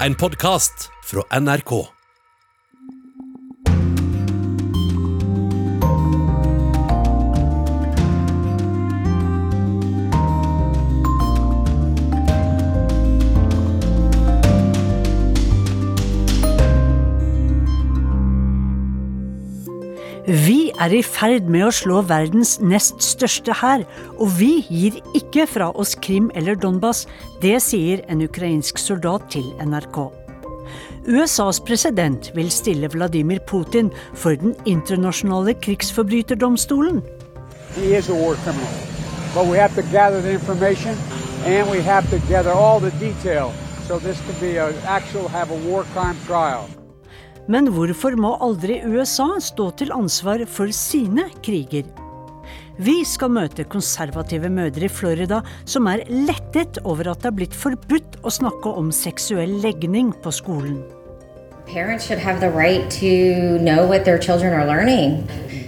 En podkast fra NRK. Er i ferd med å slå verdens nest største hær, og vi gir ikke fra oss Krim eller Donbas. Det sier en ukrainsk soldat til NRK. USAs president vil stille Vladimir Putin for den internasjonale krigsforbryterdomstolen. So this could be an actual have a war crime trial. Men hvorfor må aldri USA stå til ansvar for sine kriger? Vi skal møte konservative mødre i Florida som er lettet over at det er blitt forbudt å snakke om seksuell legning på skolen. Parents should have the right to know what their children are learning,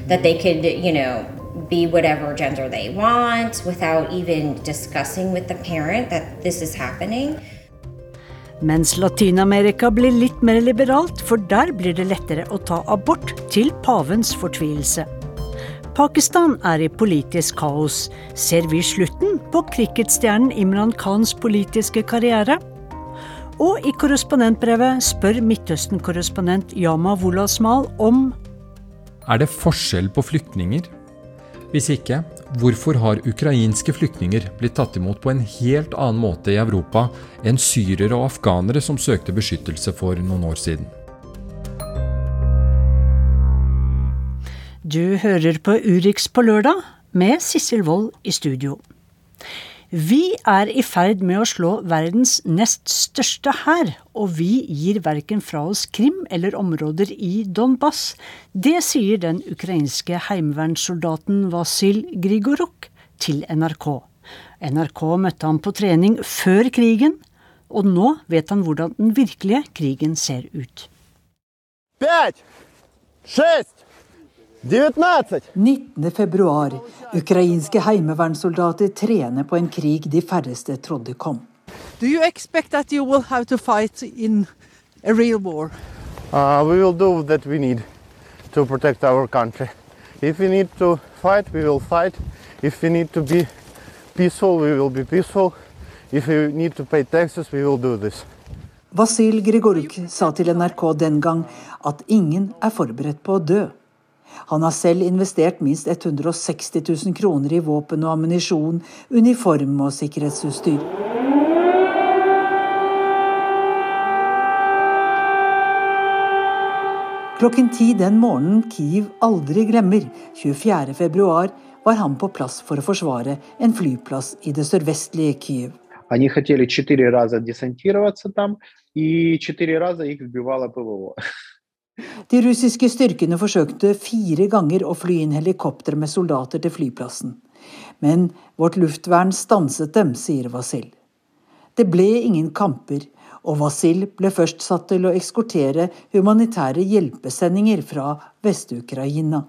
that they could, you know, be whatever gender they want without even discussing with the parent that this is happening. Mens Latin-Amerika blir litt mer liberalt, for der blir det lettere å ta abort, til pavens fortvilelse. Pakistan er i politisk kaos. Ser vi slutten på cricketstjernen Imran Khans politiske karriere? Og i korrespondentbrevet spør Midtøsten-korrespondent Yama Wolasmal om Er det forskjell på flyktninger? Hvis ikke, hvorfor har ukrainske flyktninger blitt tatt imot på en helt annen måte i Europa enn syrere og afghanere som søkte beskyttelse for noen år siden? Du hører på Urix på lørdag med Sissel Wold i studio. Vi er i ferd med å slå verdens nest største hær, og vi gir verken fra oss Krim eller områder i Donbas. Det sier den ukrainske heimevernssoldaten Vasil Grigoruk til NRK. NRK møtte han på trening før krigen, og nå vet han hvordan den virkelige krigen ser ut. Fem, seks, 19. februar. Ukrainske heimevernssoldater trener på en krig de færreste trodde kom. Do you expect that you will have to fight in a real war? Uh, we will do that we need to protect our country. If we need to fight, we will fight. If we need to be peaceful, we will be peaceful. If we need to pay taxes, we will do this. Vasil Grigoruk sa til NRK den gang at ingen er forberedt på å dø. Han har selv investert minst 160 000 kroner i våpen og ammunisjon, uniform og sikkerhetsutstyr. Klokken ti den morgenen Kiev aldri glemmer, 24.2, var han på plass for å forsvare en flyplass i det sørvestlige Kiev. Они хотели четыре раза десантироваться там, и четыре раза их сбивало ПВО. De russiske styrkene forsøkte fire ganger å fly inn helikopter med soldater til flyplassen. Men vårt luftvern stanset dem, sier Vasil. Det ble ingen kamper, og Vasil ble først satt til å ekskortere humanitære hjelpesendinger fra Vest-Ukraina.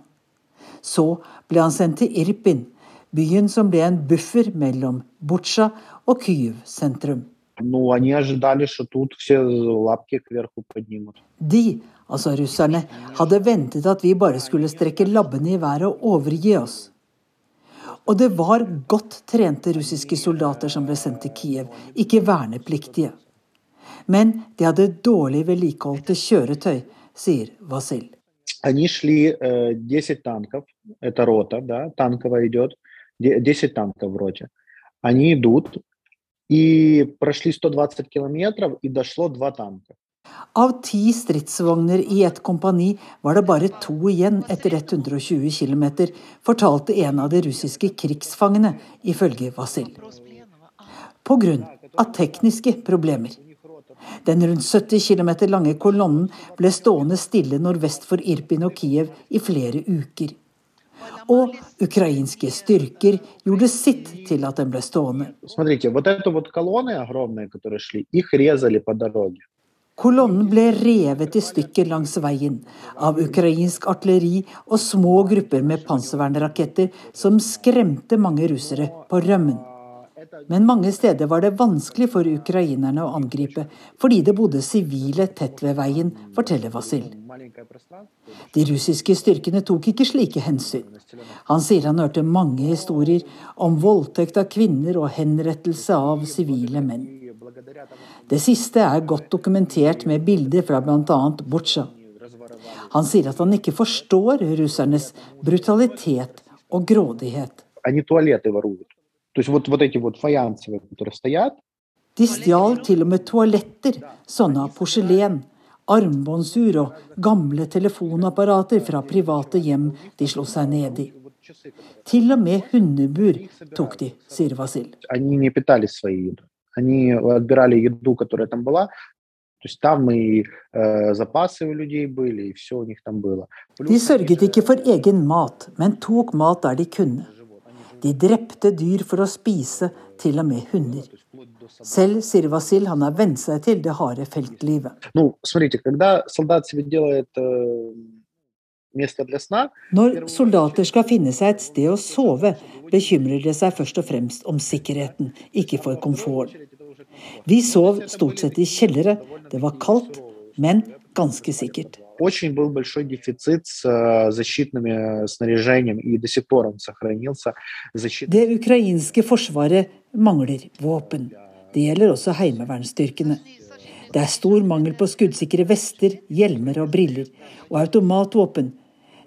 Så ble han sendt til Irpin, byen som ble en buffer mellom Butsja og Kyiv sentrum. Ну, они ожидали, что тут все лапки кверху поднимут. De, altså russerne, hadde ventet at vi bare skulle strekke labbene i været og overgi oss. Og det var godt trente russiske soldater som ble sendt til Kiev, ikke vernepliktige. Men de hadde dårlig vedlikeholdte kjøretøy, sier Vasil. Они шли э, 10 танков, это рота, да, танковая идет, де- 10 танков в роте. Они идут и прошли 120 километров, и дошло два танка. Av ti stridsvogner i et kompani var det bare to igjen etter 120 km, fortalte en av de russiske krigsfangene, ifølge Vasil. Pga. tekniske problemer. Den rundt 70 km lange kolonnen ble stående stille nordvest for Irpin og Kiev i flere uker. Og ukrainske styrker gjorde sitt til at den ble stående. Kolonnen ble revet i stykker langs veien av ukrainsk artilleri og små grupper med panservernraketter som skremte mange russere på rømmen. Men mange steder var det vanskelig for ukrainerne å angripe, fordi det bodde sivile tett ved veien, forteller Vasil. De russiske styrkene tok ikke slike hensyn. Han sier han hørte mange historier om voldtekt av kvinner og henrettelse av sivile menn. Det siste er godt dokumentert med bilder fra bl.a. Butsja. Han sier at han ikke forstår russernes brutalitet og grådighet. De stjal til og med toaletter, sånne av porselen, armbåndsur og gamle telefonapparater fra private hjem de slo seg ned i. Til og med hundebur tok de, sier Vasil. Они отбирали еду, которая там была, то есть там и э, запасы у людей были, и все у них там было. De sørget ikke for egen mat, men tok mat der de kunne. De drepte dyr for å spise, til og med hunder. Selv sier Vasil han har vent seg til det harde feltlivet. Når soldater skal finne seg et sted å sove, bekymrer det seg først og fremst om sikkerheten, ikke for komforten. Vi sov stort sett i kjellere, det var kaldt, men ganske sikkert очень был большой дефицит с э, защитными снаряжением, и до сих пор он сохранился. Защит... Det ukrainske forsvaret mangler våpen. Det gjelder også heimevernsstyrkene. Det er stor mangel på skuddsikre vester, hjelmer og briller, og automatvåpen.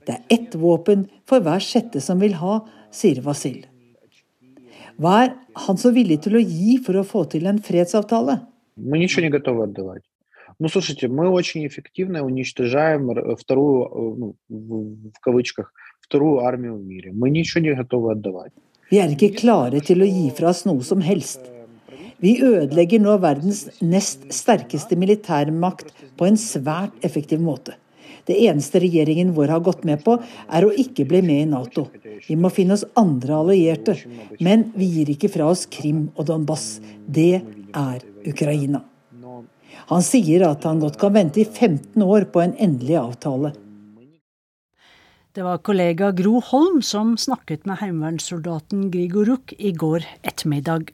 Det er ett våpen for hver sjette som vil ha, sier Vasil. Hva er han så villig til å gi for å få til en fredsavtale? Мы ничего не готовы отдавать. Ну, слушайте, мы очень эффективно уничтожаем р- вторую, э, ну, в, в кавычках, вторую армию в мире. Мы ничего не готовы отдавать. Vi er ikke klare til å gi fra oss noe som helst. Vi ødelegger nå verdens nest sterkeste militærmakt på en svært effektiv måte. Det eneste regjeringen vår har gått med på, er å ikke bli med i Nato. Vi må finne oss andre allierte. Men vi gir ikke fra oss Krim og Donbass. Det er Ukraina. Han sier at han godt kan vente i 15 år på en endelig avtale. Det var kollega Gro Holm som snakket med heimevernssoldaten Grigoruk i går ettermiddag.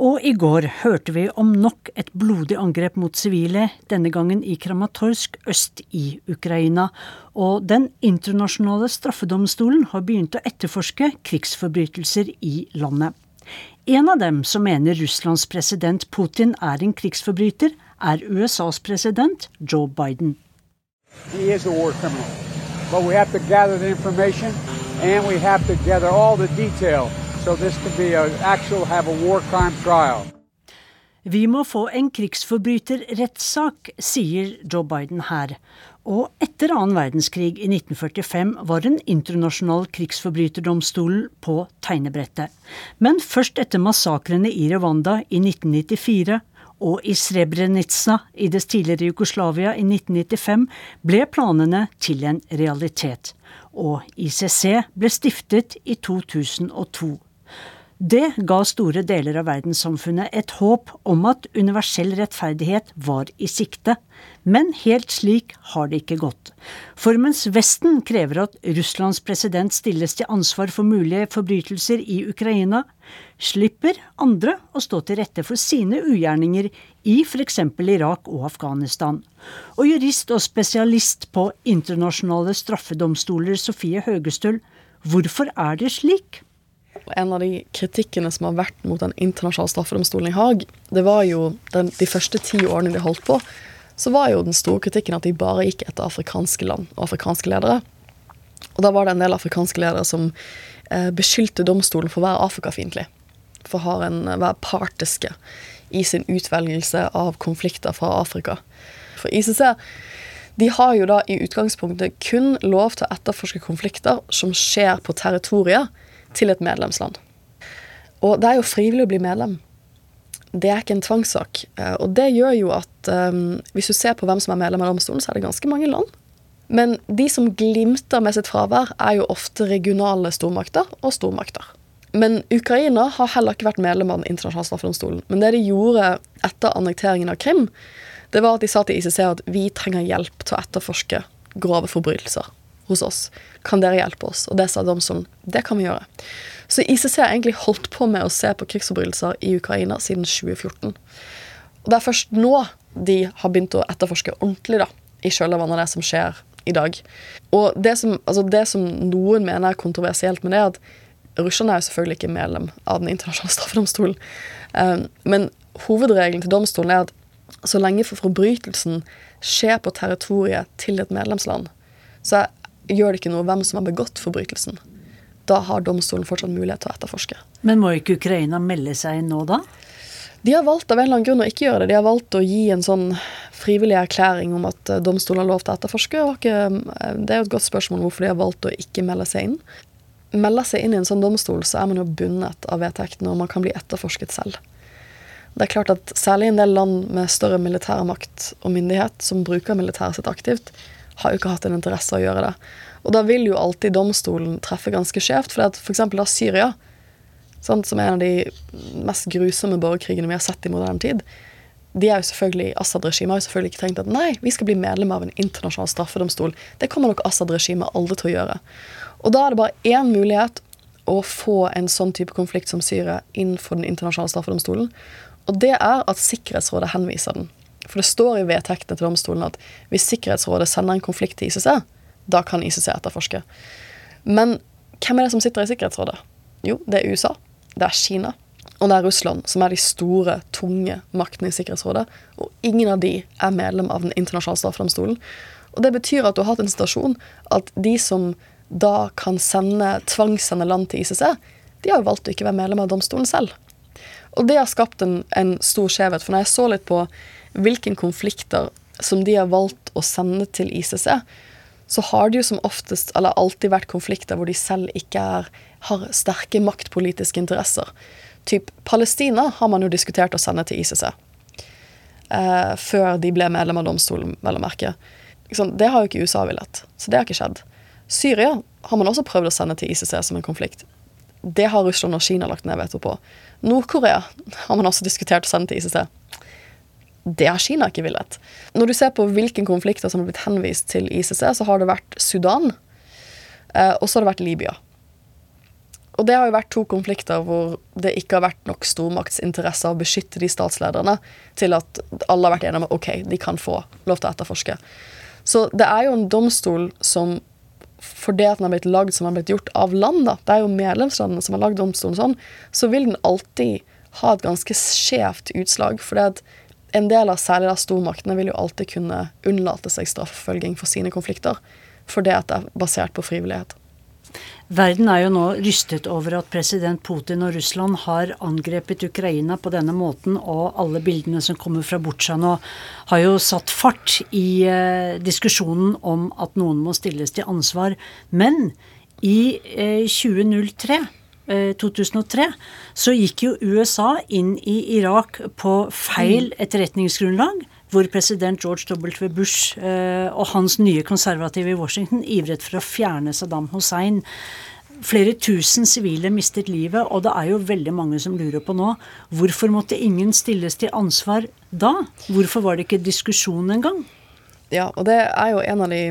Og i går hørte vi om nok et blodig angrep mot sivile, denne gangen i Kramatorsk øst i Ukraina. Og Den internasjonale straffedomstolen har begynt å etterforske krigsforbrytelser i landet. En av dem som mener Russlands president Putin er en krigsforbryter, er USAs president Joe Biden. He is a war criminal. But we have to gather the information and we have to gather all the detail so this can be an actual have a war crime trial. Vi må få en krigsforbryterrettssak, sier Joe Biden her. Og etter annen verdenskrig i 1945 var den internasjonale krigsforbryterdomstolen på tegnebrettet. Men først etter massakrene i Rwanda i 1994 og i Srebrenica i det tidligere Jugoslavia i 1995 ble planene til en realitet. Og ICC ble stiftet i 2002. Det ga store deler av verdenssamfunnet et håp om at universell rettferdighet var i sikte. Men helt slik har det ikke gått. For mens Vesten krever at Russlands president stilles til ansvar for mulige forbrytelser i Ukraina, slipper andre å stå til rette for sine ugjerninger i f.eks. Irak og Afghanistan. Og jurist og spesialist på internasjonale straffedomstoler Sofie Høgestøl, hvorfor er det slik? En av de kritikkene som har vært mot den internasjonale straffedomstolen i Haag, det var jo den, de første ti årene de holdt på, så var jo den store kritikken at de bare gikk etter afrikanske land og afrikanske ledere. Og da var det en del afrikanske ledere som eh, beskyldte domstolen for å være afrikafiendtlig. For å være partiske i sin utvelgelse av konflikter fra Afrika. For ICC de har jo da i utgangspunktet kun lov til å etterforske konflikter som skjer på territoriet til et medlemsland. Og det er jo frivillig å bli medlem. Det er ikke en tvangssak. Eh, Og det gjør jo at um, hvis du ser på hvem som er medlem av domstolen, så er det ganske mange land. Men de som glimter med sitt fravær, er jo ofte regionale stormakter og stormakter. Men Ukraina har heller ikke vært medlem av Den internasjonale straffedomstolen. Men det de gjorde etter annekteringen av Krim, det var at de sa til ICC at vi trenger hjelp til å etterforske grove forbrytelser. hos oss. Kan dere hjelpe oss? Og det sa domstolen. Det kan vi gjøre. Så ICC har egentlig holdt på med å se på krigsforbrytelser i Ukraina siden 2014. Og det er først nå de har begynt å etterforske ordentlig da, i kjølvannet av det som skjer i dag. Og det som, altså det som noen mener er kontroversielt med det, er at russerne er jo selvfølgelig ikke medlem av Den internasjonale straffedomstolen. Um, men hovedregelen til domstolen er at så lenge forbrytelsen skjer på territoriet til et medlemsland, så gjør det ikke noe hvem som har begått forbrytelsen. Da har domstolen fortsatt mulighet til å etterforske. Men må ikke Ukraina melde seg inn nå, da? De har valgt av en eller annen grunn å ikke gjøre det. De har valgt å gi en sånn frivillig erklæring om at eh, domstolen har lov til å etterforske. Eh, det er jo et godt spørsmål hvorfor de har valgt å ikke melde seg inn. Melde seg inn i en sånn domstol, så er man jo bundet av vedtektene, og man kan bli etterforsket selv. Det er klart at Særlig en del land med større militærmakt og myndighet, som bruker militæret sitt aktivt, har jo ikke hatt en interesse av å gjøre det. Og da vil jo alltid domstolen treffe ganske skjevt. For f.eks. da Syria, sant, som er en av de mest grusomme borgerkrigene vi har sett i moderne tid, de er jo selvfølgelig, Assad-regimet har jo selvfølgelig ikke tenkt at nei, vi skal bli medlem av en internasjonal straffedomstol. Det kommer nok Assad-regimet aldri til å gjøre. Og da er det bare én mulighet å få en sånn type konflikt som Syria inn for den internasjonale straffedomstolen. Og det er at Sikkerhetsrådet henviser den. For det står i vedtektene til domstolen at hvis Sikkerhetsrådet sender en konflikt til ICC, da kan ICC etterforske. Men hvem er det som sitter i Sikkerhetsrådet? Jo, det er USA, det er Kina, og det er Russland, som er de store, tunge maktene i Sikkerhetsrådet. Og ingen av de er medlem av Den internasjonale straffedomstolen. Og det betyr at du har hatt en situasjon at de som da kan sende, tvangssende land til ICC, de har jo valgt å ikke være medlem av domstolen selv. Og det har skapt en, en stor skjevhet. For når jeg så litt på hvilke konflikter som de har valgt å sende til ICC, så har det jo som oftest, eller alltid vært konflikter hvor de selv ikke er, har sterke maktpolitiske interesser. Typ Palestina har man jo diskutert å sende til ICC. Eh, før de ble medlem av domstolen, vel å merke. Det har jo ikke USA villet, så det har ikke skjedd. Syria har man også prøvd å sende til ICC som en konflikt. Det har Russland og Kina lagt ned veto på. Nord-Korea har man også diskutert å sende til ICC. Det har Kina ikke villet. Når du ser på hvilke konflikter som har blitt henvist til ICC, så har det vært Sudan, eh, og så har det vært Libya. Og det har jo vært to konflikter hvor det ikke har vært nok stormaktsinteresse å beskytte de statslederne til at alle har vært enige om ok, de kan få lov til å etterforske. Så det er jo en domstol som for det at den har blitt lagd som den har blitt gjort av land, da, det er jo medlemslandene som har lagd domstolen sånn, så vil den alltid ha et ganske skjevt utslag. For det at en del av særlig av stormaktene vil jo alltid kunne unnlate seg straffeforfølging for sine konflikter. For det at det er basert på frivillighet. Verden er jo nå rystet over at president Putin og Russland har angrepet Ukraina på denne måten, og alle bildene som kommer fra Butsja nå, har jo satt fart i eh, diskusjonen om at noen må stilles til ansvar. Men i eh, 2003 2003, eh, så gikk jo USA inn i Irak på feil mm. etterretningsgrunnlag hvor president George W. Bush eh, og hans nye konservative i Washington ivret for å fjerne Saddam Hussein. Flere tusen sivile mistet livet, og det er jo veldig mange som lurer på nå hvorfor måtte ingen stilles til ansvar da? Hvorfor var det ikke diskusjon engang? Ja, og det er jo en av de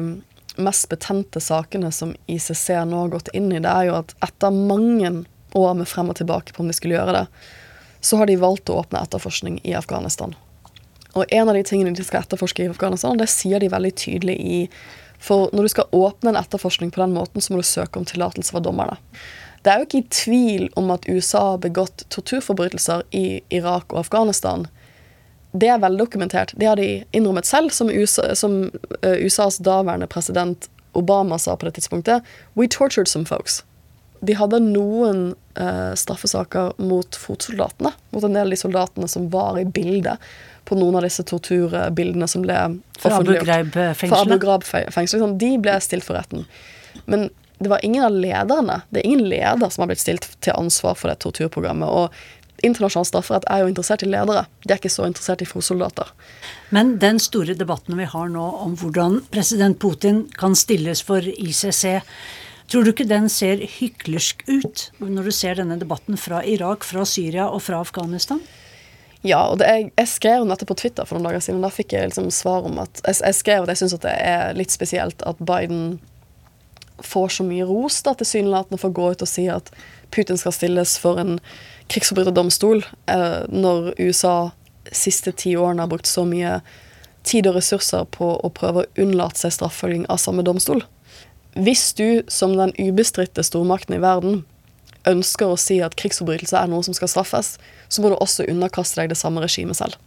mest betente sakene som ICC nå har gått inn i. Det er jo at etter mange år med frem og tilbake på om de skulle gjøre det, så har de valgt å åpne etterforskning i Afghanistan. Og en av de tingene de skal etterforske i Afghanistan, det sier de veldig tydelig i For når du skal åpne en etterforskning på den måten, så må du søke om tillatelse fra dommerne. Det er jo ikke i tvil om at USA har begått torturforbrytelser i Irak og Afghanistan. Det er veldokumentert. Det har de innrømmet selv, som, USA, som uh, USAs daværende president Obama sa på det tidspunktet. We tortured some folks. De hadde noen uh, straffesaker mot fotsoldatene, mot en del av de soldatene som var i bildet på noen av disse torturbildene som ble Fra Abu Ghraib-fengselet? Sånn, de ble stilt for retten. Men det var ingen av lederne. Det er ingen leder som har blitt stilt til ansvar for det torturprogrammet. Og internasjonal strafferett er jo interessert i ledere. De er ikke så interessert i fotsoldater. Men den store debatten vi har nå om hvordan president Putin kan stilles for ICC, tror du ikke den ser hyklersk ut når du ser denne debatten fra Irak, fra Syria og fra Afghanistan? Ja, og det, jeg, skrev dette på Twitter for noen dager siden. Da fikk jeg liksom svar om at Jeg, jeg skrev at jeg syns det er litt spesielt at Biden får så mye ros, da, tilsynelatende, for å gå ut og si at Putin skal stilles for en krigsforbryterdomstol, eh, når USA siste ti årene har brukt så mye tid og ressurser på å prøve å unnlate seg straffølging av samme domstol. Hvis du, som den ubestridte stormakten i verden, ønsker å si at krigsforbrytelse er noe som skal straffes, så må du også underkaste deg det samme regimet selv.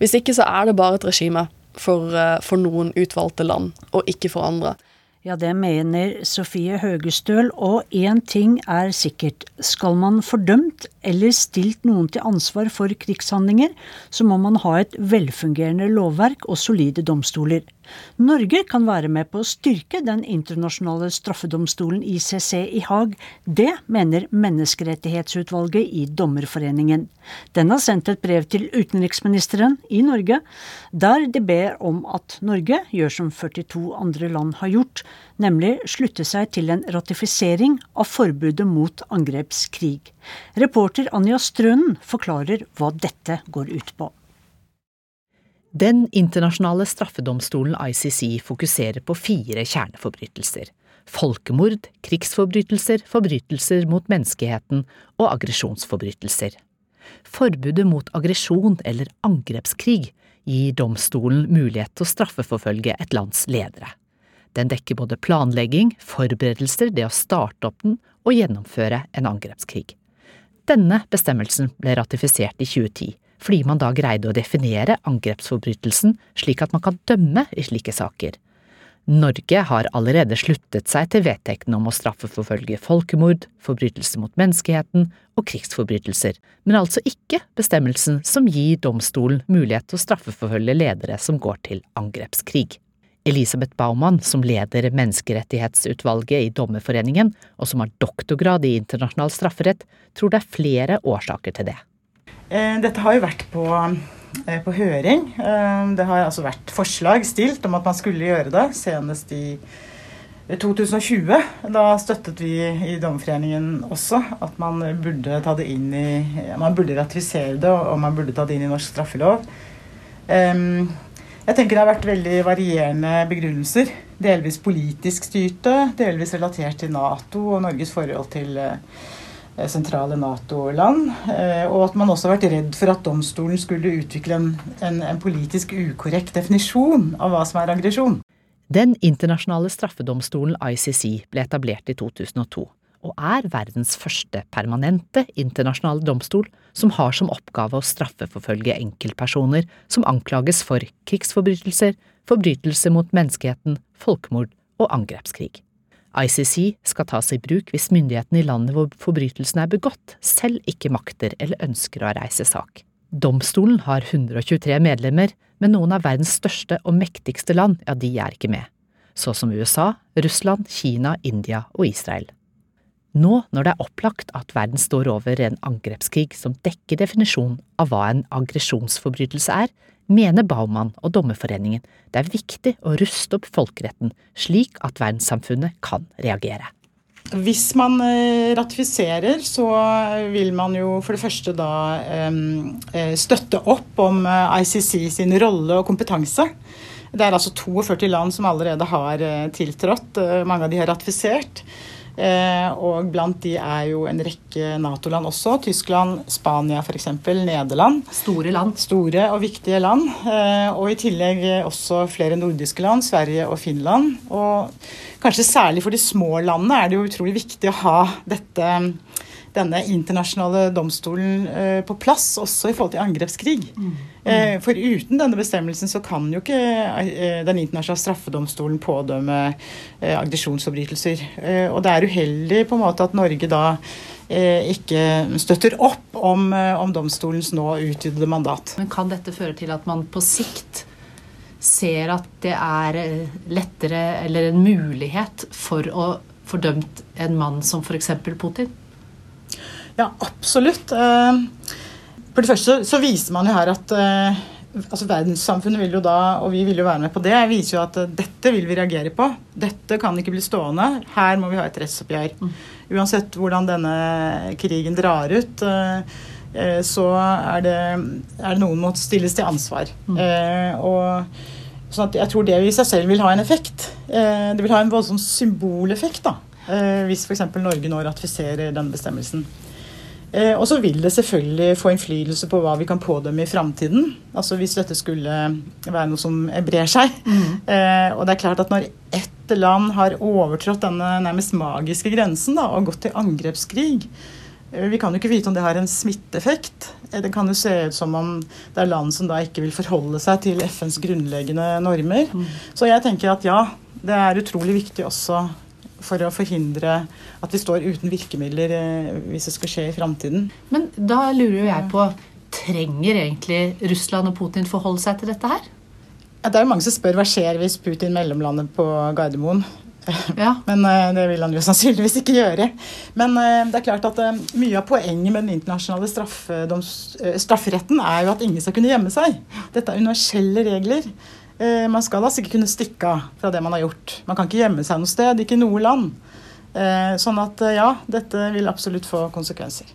Hvis ikke så er det bare et regime for, eh, for noen utvalgte land, og ikke for andre. Ja, det mener Sofie Høgestøl, og én ting er sikkert. Skal man fordømt eller stilt noen til ansvar for krigshandlinger, så må man ha et velfungerende lovverk og solide domstoler. Norge kan være med på å styrke den internasjonale straffedomstolen ICC i Haag. Det mener Menneskerettighetsutvalget i Dommerforeningen. Den har sendt et brev til utenriksministeren i Norge, der de ber om at Norge gjør som 42 andre land har gjort, nemlig slutte seg til en ratifisering av forbudet mot angrepskrig. Reporter Anja Strønen forklarer hva dette går ut på. Den internasjonale straffedomstolen ICC fokuserer på fire kjerneforbrytelser. Folkemord, krigsforbrytelser, forbrytelser mot menneskeheten og aggresjonsforbrytelser. Forbudet mot aggresjon eller angrepskrig gir domstolen mulighet til å straffeforfølge et lands ledere. Den dekker både planlegging, forberedelser, det å starte opp den og gjennomføre en angrepskrig. Denne bestemmelsen ble ratifisert i 2010 fordi man da greide å definere angrepsforbrytelsen slik at man kan dømme i slike saker. Norge har allerede sluttet seg til vedtekten om å straffeforfølge folkemord, forbrytelser mot menneskeheten og krigsforbrytelser, men altså ikke bestemmelsen som gir domstolen mulighet til å straffeforfølge ledere som går til angrepskrig. Elisabeth Baumann, som leder Menneskerettighetsutvalget i Dommerforeningen, og som har doktorgrad i internasjonal strafferett, tror det er flere årsaker til det. Eh, dette har jo vært på, eh, på høring. Eh, det har altså vært forslag stilt om at man skulle gjøre det, senest i 2020. Da støttet vi i Dommerforeningen også at man burde ta det inn i Man burde ratifisere det, og man burde ta det inn i norsk straffelov. Jeg tenker det har vært veldig varierende begrunnelser. Delvis politisk styrte, delvis relatert til Nato og Norges forhold til sentrale Nato-land. Eh, og at man også har vært redd for at domstolen skulle utvikle en, en, en politisk ukorrekt definisjon av hva som er aggresjon. Den internasjonale straffedomstolen ICC ble etablert i 2002 og er verdens første permanente internasjonale domstol som har som oppgave å straffeforfølge enkeltpersoner som anklages for krigsforbrytelser, forbrytelser mot menneskeheten, folkemord og angrepskrig. ICC skal tas i bruk hvis myndighetene i landet hvor forbrytelsen er begått, selv ikke makter eller ønsker å reise sak. Domstolen har 123 medlemmer, men noen av verdens største og mektigste land, ja, de er ikke med, så som USA, Russland, Kina, India og Israel. Nå når det er opplagt at verden står over en angrepskrig som dekker definisjonen av hva en aggresjonsforbrytelse er, mener Baumann og Dommerforeningen det er viktig å ruste opp folkeretten slik at verdenssamfunnet kan reagere. Hvis man eh, ratifiserer, så vil man jo for det første da eh, støtte opp om eh, ICC sin rolle og kompetanse. Det er altså 42 land som allerede har tiltrådt. Mange av de har ratifisert. Eh, og blant de er jo en rekke Nato-land også. Tyskland, Spania f.eks. Nederland. Store land. Store og viktige land. Eh, og i tillegg også flere nordiske land, Sverige og Finland. Og kanskje særlig for de små landene er det jo utrolig viktig å ha dette denne internasjonale domstolen eh, på plass, også i forhold til angrepskrig. Mm. Mm. For uten denne bestemmelsen så kan jo ikke eh, den internasjonale straffedomstolen pådømme aggresjonsforbrytelser. Og det er uheldig på en måte at Norge da ikke støtter opp om, om domstolens nå utvidede mandat. Men kan dette føre til at man på sikt ser at det er lettere eller en mulighet for å fordømt en mann som f.eks. Putin? Ja, absolutt. Eh, for det første så viser man jo her at eh, altså Verdenssamfunnet vil jo da, og vi vil jo være med på det, viser jo at eh, dette vil vi reagere på. Dette kan ikke bli stående. Her må vi ha et rettsoppgjør. Mm. Uansett hvordan denne krigen drar ut, så er det, er det noen må stilles til ansvar. Mm. Og sånn at jeg tror det i seg selv vil ha en effekt. Det vil ha en voldsom symboleffekt da, hvis f.eks. Norge nå ratifiserer den bestemmelsen. Eh, og så vil det selvfølgelig få innflytelse på hva vi kan pådømme i framtiden. Altså hvis dette skulle være noe som brer seg. Mm. Eh, og det er klart at når ett land har overtrådt denne nærmest magiske grensen da, og gått til angrepskrig eh, Vi kan jo ikke vite om det har en smitteeffekt. Det kan jo se ut som om det er land som da ikke vil forholde seg til FNs grunnleggende normer. Mm. Så jeg tenker at ja, det er utrolig viktig også for å forhindre at vi står uten virkemidler eh, hvis det skal skje i framtiden. Men da lurer jo jeg på Trenger egentlig Russland og Putin forholde seg til dette her? Ja, det er jo mange som spør hva skjer hvis Putin mellomlander på Gardermoen. Ja. Men uh, det vil han jo sannsynligvis ikke gjøre. Men uh, det er klart at mye av poenget med den internasjonale strafferetten er jo at ingen skal kunne gjemme seg. Dette er universelle regler. Eh, man skal altså ikke kunne stikke av fra det man har gjort. Man kan ikke gjemme seg noe sted, ikke i noe land. Eh, sånn at eh, ja, dette vil absolutt få konsekvenser.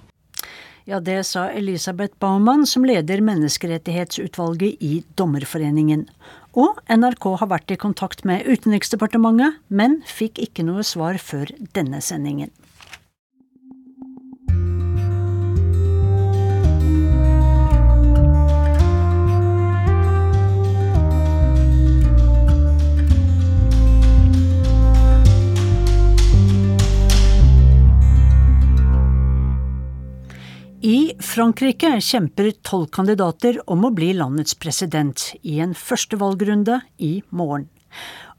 Ja, det sa Elisabeth Baumann, som leder menneskerettighetsutvalget i Dommerforeningen. Og NRK har vært i kontakt med Utenriksdepartementet, men fikk ikke noe svar før denne sendingen. I Frankrike kjemper tolv kandidater om å bli landets president i en første valgrunde i morgen.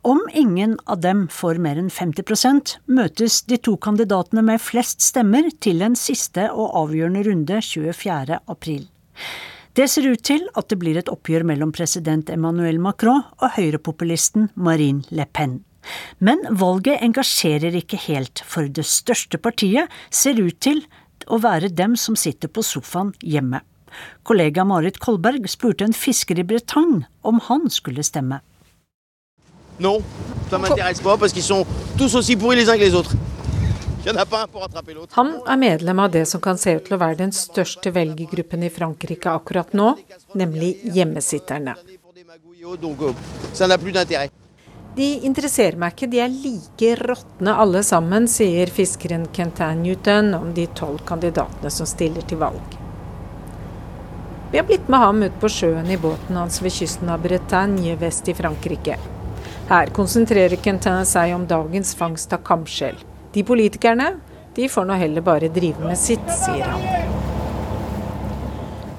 Om ingen av dem får mer enn 50% møtes de to kandidatene med flest stemmer til en siste og avgjørende runde 24. april. Det ser ut til at det blir et oppgjør mellom president Emmanuel Macron og høyrepopulisten Marine Le Pen. Men valget engasjerer ikke helt, for det største partiet ser ut til å være dem som sitter på sofaen hjemme. Kollega Marit Kolberg spurte en fisker i Bretagne om han skulle stemme. Non, ça m'intéresse pas parce qu'ils sont tous aussi pourris les uns que les autres. Han er medlem av det som kan se ut til å være den største velgergruppen i Frankrike akkurat nå, nemlig hjemmesitterne. De interesserer meg ikke, de er like råtne alle sammen, sier fiskeren Quentin Newton om de tolv kandidatene som stiller til valg. Vi har blitt med ham ut på sjøen i båten hans ved kysten av Bretagne vest i Frankrike. Her konsentrerer Quentin seg om dagens fangst av kamskjell. De politikerne, de får nå heller bare drive med sitt, sier han.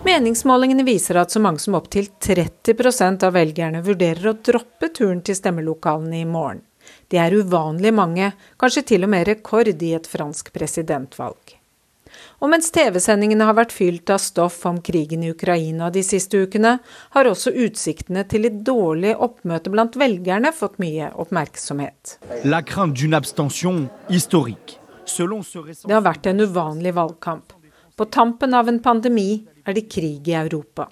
Meningsmålingene viser at så mange som opptil 30% av velgerne vurderer å droppe turen til stemmelokalene i morgen. Det er uvanlig mange, kanskje til og med rekord i et fransk presidentvalg. Og mens TV-sendingene har vært fylt av stoff om krigen i Ukraina de siste ukene, har også utsiktene til et dårlig oppmøte blant velgerne fått mye oppmerksomhet. Det har vært en uvanlig valgkamp. På tampen av en pandemi er det krig i Europa.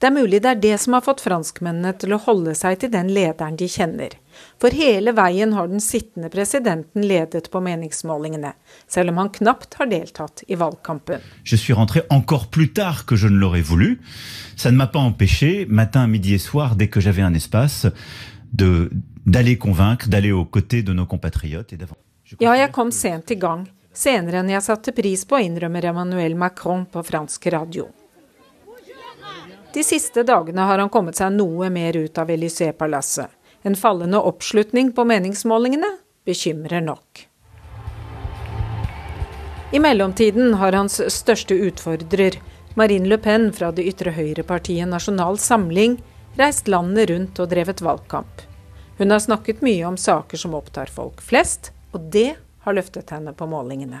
Det er mulig det er det som har fått franskmennene til å holde seg til den lederen de kjenner. For hele veien har den sittende presidenten ledet på meningsmålingene, selv om han knapt har deltatt i valgkampen. Je suis rentré encore plus tard que je ne l'aurais voulu. Ça ne m'a pas empêché, matin, midi et soir, dès que j'avais un espace, de d'aller convaincre, d'aller aux côtés de nos compatriotes. Ja, jeg kom sent i gang, senere enn jeg satte pris på, innrømmer Emmanuel Macron på fransk radio. De siste dagene har han kommet seg noe mer ut av Élysée-palasset. En fallende oppslutning på meningsmålingene bekymrer nok. I mellomtiden har hans største utfordrer, Marine Le Pen fra det ytre høyrepartiet Nasjonal Samling, reist landet rundt og drevet valgkamp. Hun har snakket mye om saker som opptar folk flest, og det har løftet henne på målingene.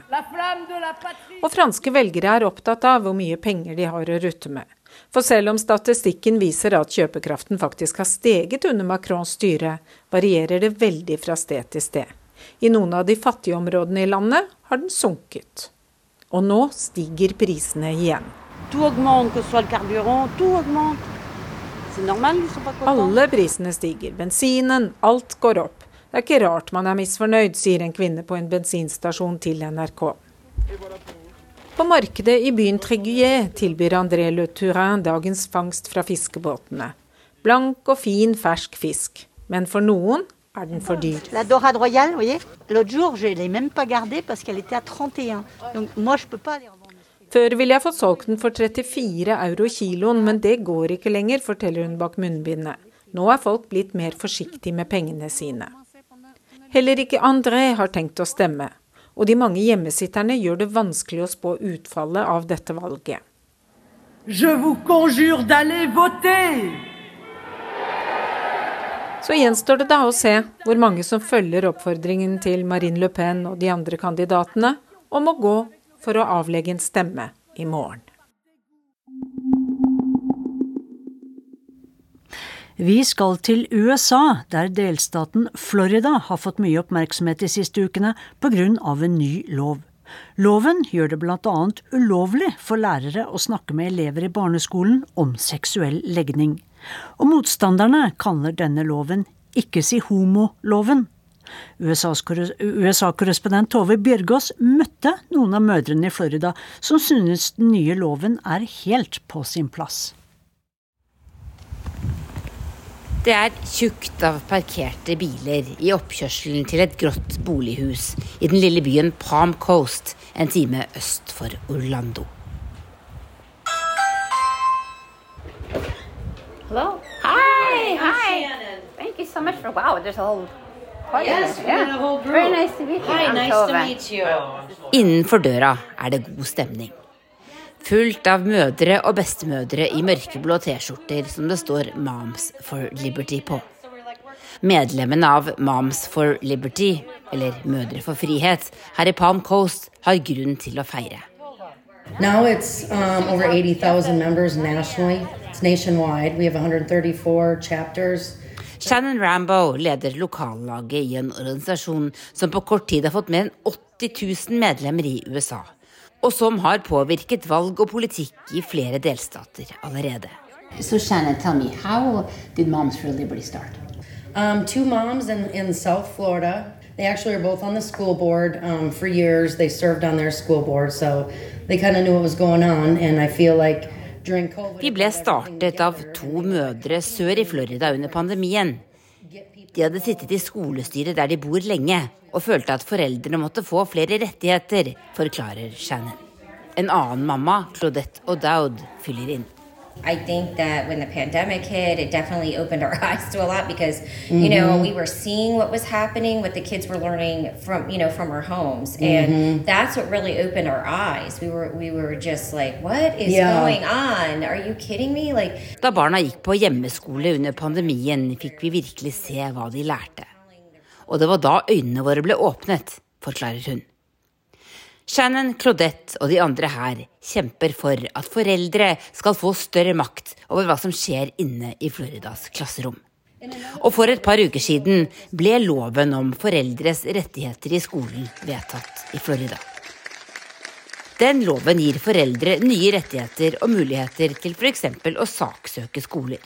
Og franske velgere er opptatt av hvor mye penger de har å rutte med. For selv om statistikken viser at kjøpekraften faktisk har steget under Macrons styre, varierer det veldig fra sted til sted. I noen av de fattige områdene i landet har den sunket. Og nå stiger prisene igjen. Alle prisene stiger. Bensinen, alt går opp. Det er ikke rart man er misfornøyd, sier en kvinne på en bensinstasjon til NRK. På markedet i byen Tréguier tilbyr André Le Tourin dagens fangst fra fiskebåtene. Blank og fin fersk fisk. Men for noen er den for dyr. La dorade royale, vous voyez, l'autre jour, je l'ai même pas gardée parce qu'elle était à 31. Donc moi, je peux pas aller en vendre. Før ville jeg fått solgt den for 34 euro kiloen, men det går ikke lenger, forteller hun bak munnbindet. Nå er folk blitt mer forsiktige med pengene sine. Heller ikke André har tenkt å stemme, og de mange hjemmesitterne gjør det vanskelig å spå utfallet av dette valget. Je vous conjure d'aller voter! Så gjenstår det da å se hvor mange som følger oppfordringen til Marine Le Pen og de andre kandidatene om å gå for å avlegge en stemme i morgen. Vi skal til USA, der delstaten Florida har fått mye oppmerksomhet de siste ukene pga. en ny lov. Loven gjør det bl.a. ulovlig for lærere å snakke med elever i barneskolen om seksuell legning. Og motstanderne kaller denne loven ikke si homo-loven. USA-korrespondent Tove Bjørgaas møtte noen av mødrene i Florida som synes den nye loven er helt på sin plass. Det er tjukt av parkerte biler i oppkjørselen til et grått bolighus i den lille byen Palm Coast, en time øst for Orlando. Hello. Hi. Hi. Thank you so much for wow. There's a whole. party Yes, we got a whole group. Very nice to meet you. Hi, nice to meet you. Innenfor døra er det god stemning. Fullt av mødre og bestemødre i mørkeblå T-skjorter som det står Moms for Liberty på. Medlemmene av Moms for Liberty, eller Mødre for frihet, her i Palm Coast har grunn til å feire. Now it's um, over 80,000 members nationally. It's nationwide. We have 134 chapters. Shannon Rambo leder lokallaget i en organisasjon som på kort tid har fått mer enn 80 000 medlemmer i USA, og som har påvirket valg og politikk i flere delstater allerede. So Shannon, tell me, how did Moms for Liberty start? Um, two moms in, in South Florida. They actually were both on the school board um, for years. They served on their school board, so they kind of knew what was going on. And I feel like during COVID, De ble startet av to mødre sør i Florida under pandemien. De hadde sittet i skolestyret der de bor lenge, og følte at foreldrene måtte få flere rettigheter, forklarer Shannon. En annen mamma, Claudette O'Dowd, fyller inn. I think that when the pandemic hit, it definitely opened our eyes to a lot because, you know, we were seeing what was happening, what the kids were learning from, you know, from our homes, Mhm. and that's what really opened our eyes. We were we were just like, what is Yeah. going on? Are you kidding me? Like, Da barna gikk på hjemmeskole under pandemien, fikk vi virkelig se hva de lærte. Og det var da øynene våre ble åpnet, forklarer hun. Shannon, Claudette og de andre her kjemper for at foreldre skal få større makt over hva som skjer inne i Floridas klasserom. Og for et par uker siden ble loven om foreldres rettigheter i skolen vedtatt i Florida. Den loven gir foreldre nye rettigheter og muligheter til f.eks. å saksøke skoler.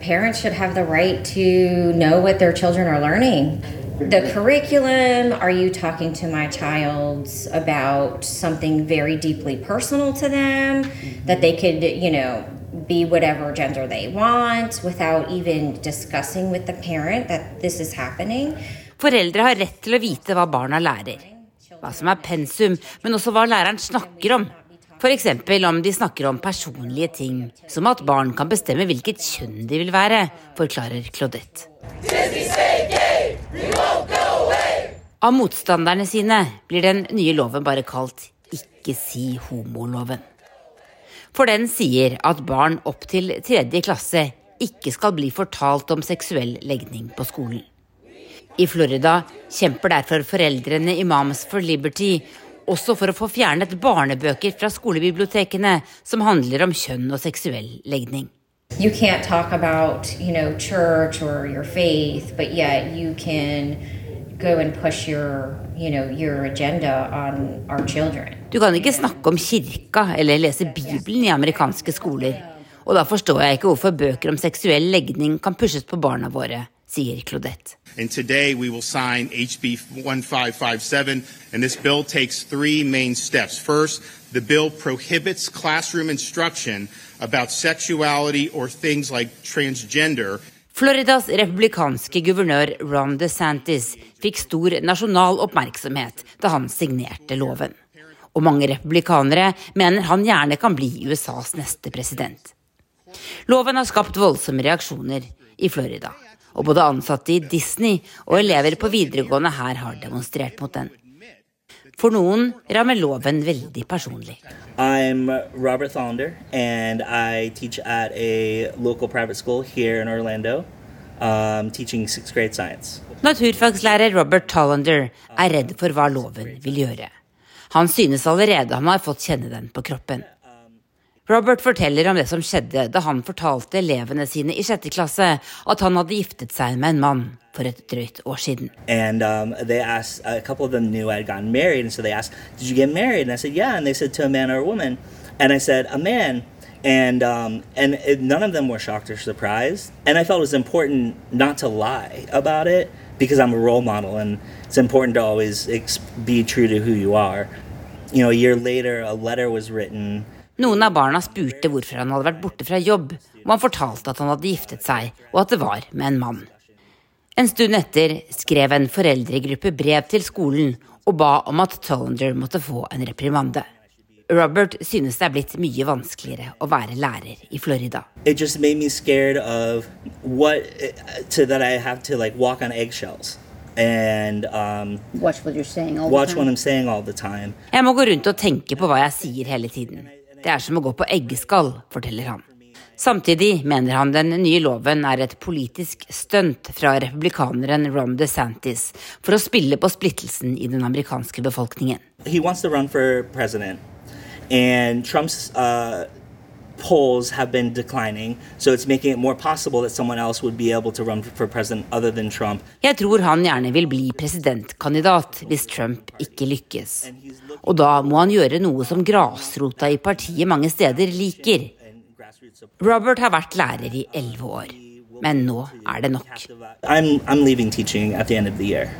Parents should have the right to know what their children are learning. The curriculum, are you talking to my child about something very deeply personal to them that they could, you know, be whatever gender they want without even discussing with the parent that this is happening? Foreldre har rett til å vite hva barna lærer. Hva som er pensum, men også hva læreren snakker om. F.eks. om de snakker om personlige ting, som at barn kan bestemme hvilket kjønn de vil være, forklarer Claudette. Av motstanderne sine blir den nye loven bare kalt Ikke si homoloven. For den sier at barn opp til tredje klasse ikke skal bli fortalt om seksuell legning på skolen. I Florida kjemper derfor foreldrene i Moms for Liberty også for å få fjernet barnebøker fra skolebibliotekene som handler om kjønn og seksuell legning. You can't talk about, you know, church or your faith, but yet you can go and push your, you know, your agenda on our children. Du kan ikke snakke om kirka eller lese Bibelen i amerikanske skoler. Og da forstår jeg ikke hvorfor bøker om seksuell legning kan pushes på barna våre, sier Claudette. And today we will sign HB 1557, and this bill takes three main steps. First, the bill prohibits classroom instruction about sexuality or things like transgender. Floridas republikanske guvernør Ron DeSantis fikk stor nasjonal oppmerksomhet da han signerte loven. Og mange republikanere mener han gjerne kan bli USAs neste president. Loven har skapt voldsomme reaksjoner i Florida, og både ansatte i Disney og elever på videregående her har demonstrert mot den. For noen rammer loven veldig personlig. I'm Robert Thonder, and I teach at a local private school here in Orlando, um, teaching sixth grade science. Naturfagslærer Robert Tollander er redd for hva loven vil gjøre. Han synes allerede han har fått kjenne den på kroppen. Robert forteller om det som skjedde da han fortalte elevene sine i sjette klasse at han hadde giftet seg med en mann for et drøyt år siden. And um, asked, married, so asked, said, "Yeah." Said, "To a man or a woman?" And I said, "A man." And um, and it, none of them were shocked or surprised. And I felt it was important not to lie about it because I'm a role model, and it's important to always be true to who you are. You know, a year later, a letter was written Noen av barna spurte hvorfor han hadde vært borte fra jobb, og han fortalte at han hadde giftet seg, og at det var med en mann. En stund etter skrev en foreldregruppe brev til skolen og ba om at Tollander måtte få en reprimande. Robert synes det er blitt mye vanskeligere å være lærer i Florida. It just made me scared of what to that I have to like walk on eggshells. And um, watch what you're saying all the time. Jeg må gå rundt og tenke på hva jeg sier hele tiden. Det er som å gå på eggeskall, forteller han. Samtidig mener han den nye loven er et politisk stunt fra republikaneren Ron DeSantis for å spille på splittelsen i den amerikanske befolkningen. Trump's uh, polls have been declining, so it's making it more possible that someone else would be able to run for president other than Trump. Jeg tror han gjerne vil bli presidentkandidat hvis Trump ikke lykkes. Og da må han gjøre noe som grasrota i partiet mange steder liker. Robert har vært lærer i elleve år, men nå er det nok. I'm I'm leaving teaching at the end of the year.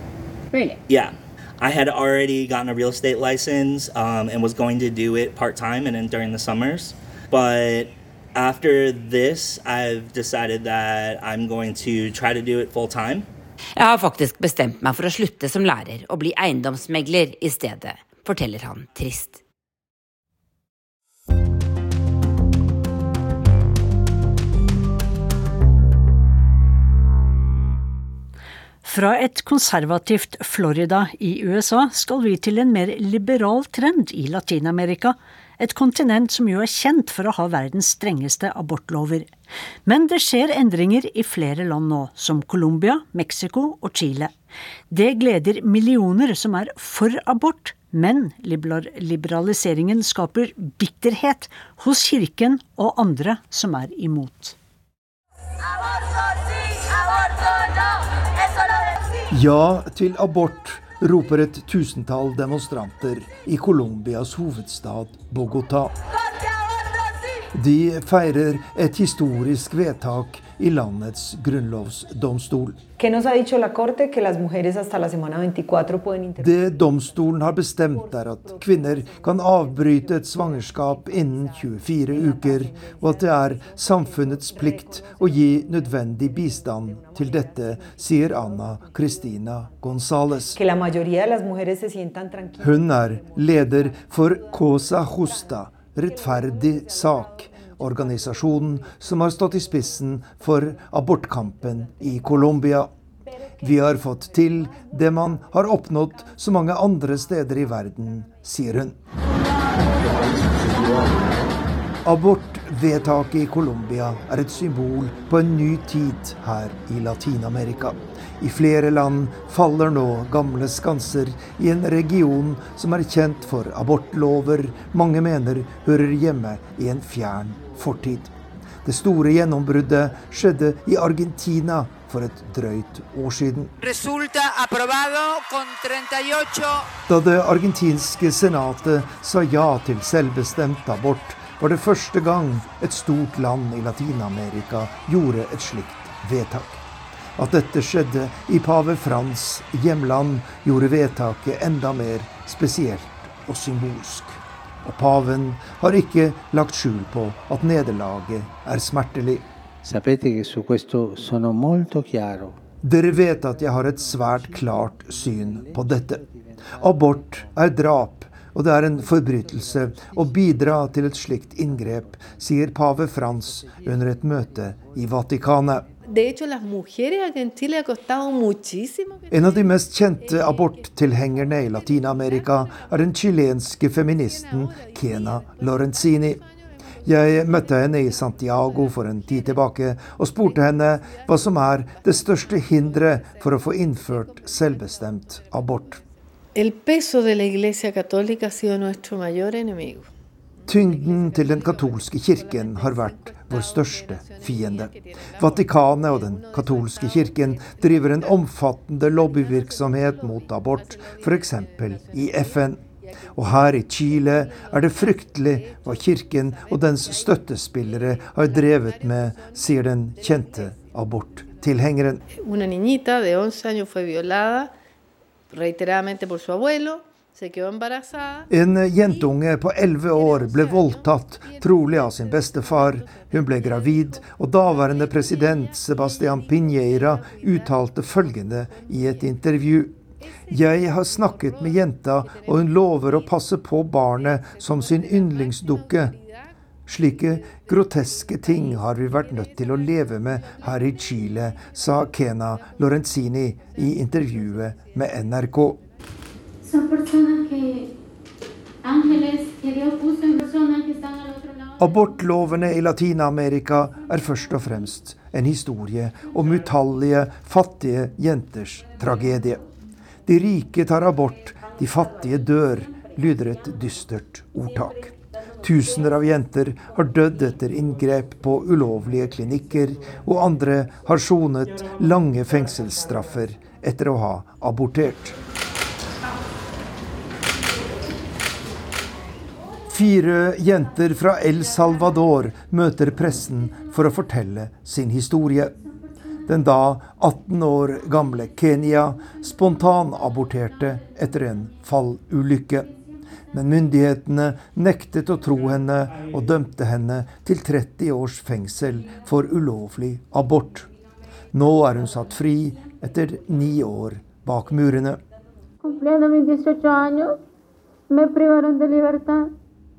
Really? Yeah. I had already gotten a real estate license um, and was going to do it part time and then during the summers. But after this, I've decided that I'm going to try to do it full time. Jeg har faktisk bestemt meg for å slutte som lærer og bli eiendomsmegler i stedet, forteller han trist. Fra et konservativt Florida i USA skal vi til en mer liberal trend i Latin-Amerika, et kontinent som jo er kjent for å ha verdens strengeste abortlover. Men det skjer endringer i flere land nå, som Colombia, Mexico og Chile. Det gleder millioner som er for abort, men liberaliseringen skaper bitterhet hos kirken og andre som er imot. Ja til abort, roper et tusentall demonstranter i Colombias hovedstad Bogotá. De feirer et historisk vedtak i landets grunnlovsdomstol. Det domstolen har bestemt, er at kvinner kan avbryte et svangerskap innen 24 uker, og at det er samfunnets plikt å gi nødvendig bistand til dette, sier Anna Cristina Gonzales. Hun er leder for Cosa Justa, rettferdig sak organisasjonen som har stått i spissen for abortkampen i Colombia. Vi har fått til det man har oppnådd så mange andre steder i verden, sier hun. Abortvedtaket i Colombia er et symbol på en ny tid her i Latin-Amerika. I flere land faller nå gamle skanser i en region som er kjent for abortlover mange mener hører hjemme i en fjern fortid. Det store gjennombruddet skjedde i Argentina for et drøyt år siden. Da det argentinske senatet sa ja til selvbestemt abort, var det første gang et stort land i Latin-Amerika gjorde et slikt vedtak. At dette skjedde i pave Frans' hjemland, gjorde vedtaket enda mer spesielt og symbolsk. Og paven har ikke lagt skjul på at nederlaget er smertelig. Sapete che su questo sono molto chiaro. Dere vet at jeg har et svært klart syn på dette. Abort er drap, og det er en forbrytelse å bidra til et slikt inngrep, sier pave Frans under et møte i Vatikanet. De hecho, las mujeres acá en Chile ha costado muchísimo. En av de mest kjente aborttilhengerne i Latin-Amerika er den chilenske feministen Kena Lorenzini. Jeg møtte henne i Santiago for en tid tilbake og spurte henne hva som er det største hinderet for å få innført selvbestemt abort. El peso de la Iglesia Católica ha sido nuestro mayor enemigo. Tyngden til den katolske kirken har vært vår største fiende. Vatikanet og den katolske kirken driver en omfattende lobbyvirksomhet mot abort, f.eks. i FN. Og her i Chile er det fryktelig hva kirken og dens støttespillere har drevet med, sier den kjente aborttilhengeren. Una niñita de 11 años fue violada reiteradamente por su abuelo. En jentunge på elleve år ble voldtatt, trolig av sin bestefar. Hun ble gravid, og daværende president Sebastian Piñeira uttalte følgende i et intervju. Jeg har snakket med jenta, og hun lover å passe på barnet som sin yndlingsdukke. Slike groteske ting har vi vært nødt til å leve med her i Chile, sa Kena Lorenzini i intervjuet med NRK. Son personas que, ángeles que Dios puso en personas que están al otro lado. Abortlovene i Latin-Amerika er først og fremst en historie om utallige fattige jenters tragedie. De rike tar abort, de fattige dør, lyder et dystert ordtak. Tusener av jenter har dødd etter inngrep på ulovlige klinikker, og andre har sonet lange fengselsstraffer etter å ha abortert. Fire jenter fra El Salvador møter pressen for å fortelle sin historie. Den da 18 år gamle Kenya spontanaborterte etter en fallulykke. Men myndighetene nektet å tro henne og dømte henne til 30 års fengsel for ulovlig abort. Nå er hun satt fri etter ni år bak murene. Cumpliendo mis 18 años, me privaron de libertad.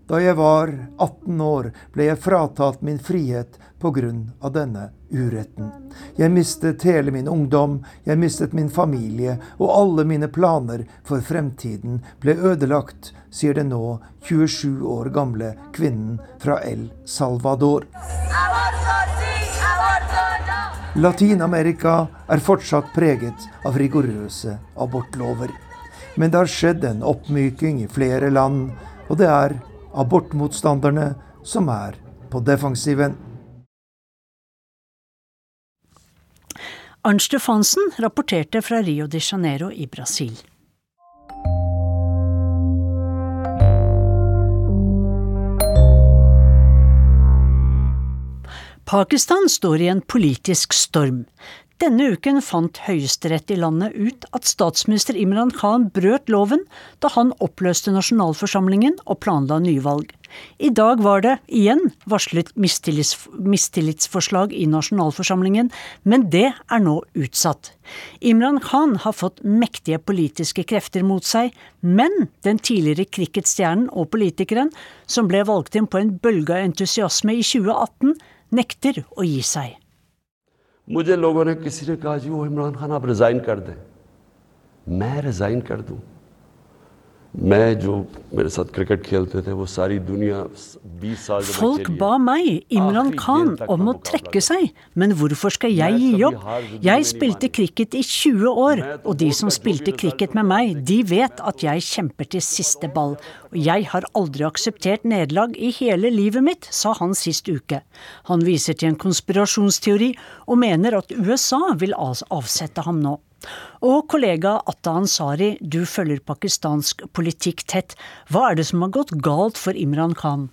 Da jeg var 18 år, ble jeg fratatt min frihet pga. denne uretten. Jeg mistet hele min ungdom, jeg mistet min familie, og alle mine planer for fremtiden ble ødelagt, sier den nå 27 år gamle kvinnen fra El Salvador. Latin-Amerika er fortsatt preget av rigorøse abortlover. Men det har skjedd en oppmyking i flere land, og det er abortmotstanderne som er på defensiven. Arnt Stefansen rapporterte fra Rio de Janeiro i Brasil. Pakistan står i en politisk storm. Denne uken fant Høyesterett i landet ut at statsminister Imran Khan brøt loven da han oppløste nasjonalforsamlingen og planla nyvalg. I dag var det igjen varslet mistillits, mistillitsforslag i nasjonalforsamlingen, men det er nå utsatt. Imran Khan har fått mektige politiske krefter mot seg, men den tidligere cricketstjernen og politikeren, som ble valgt inn på en bølge av entusiasme i 2018, nekter å gi seg. مجھے لوگوں نے کسی نے کہا جی وہ عمران خان آپ ریزائن کر دیں۔ میں ریزائن کر دوں۔ मैं जो मेरे साथ क्रिकेट खेलते थे वो सारी दुनिया 20 साल जब मैं Folk खेली ba meg, Imran Khan, om å trekke seg, men hvorfor skal jeg gi opp? Jeg spilte cricket i 20 år, og de som spilte cricket med meg, de vet at jeg kjemper til siste ball. Og jeg har aldri akseptert nederlag i hele livet mitt, sa han sist uke. Han viser til en konspirasjonsteori, og mener at USA vil avsette ham nå. Og kollega Atta Ansari, du følger pakistansk politikk tett. Hva er det som har gått galt for Imran Khan?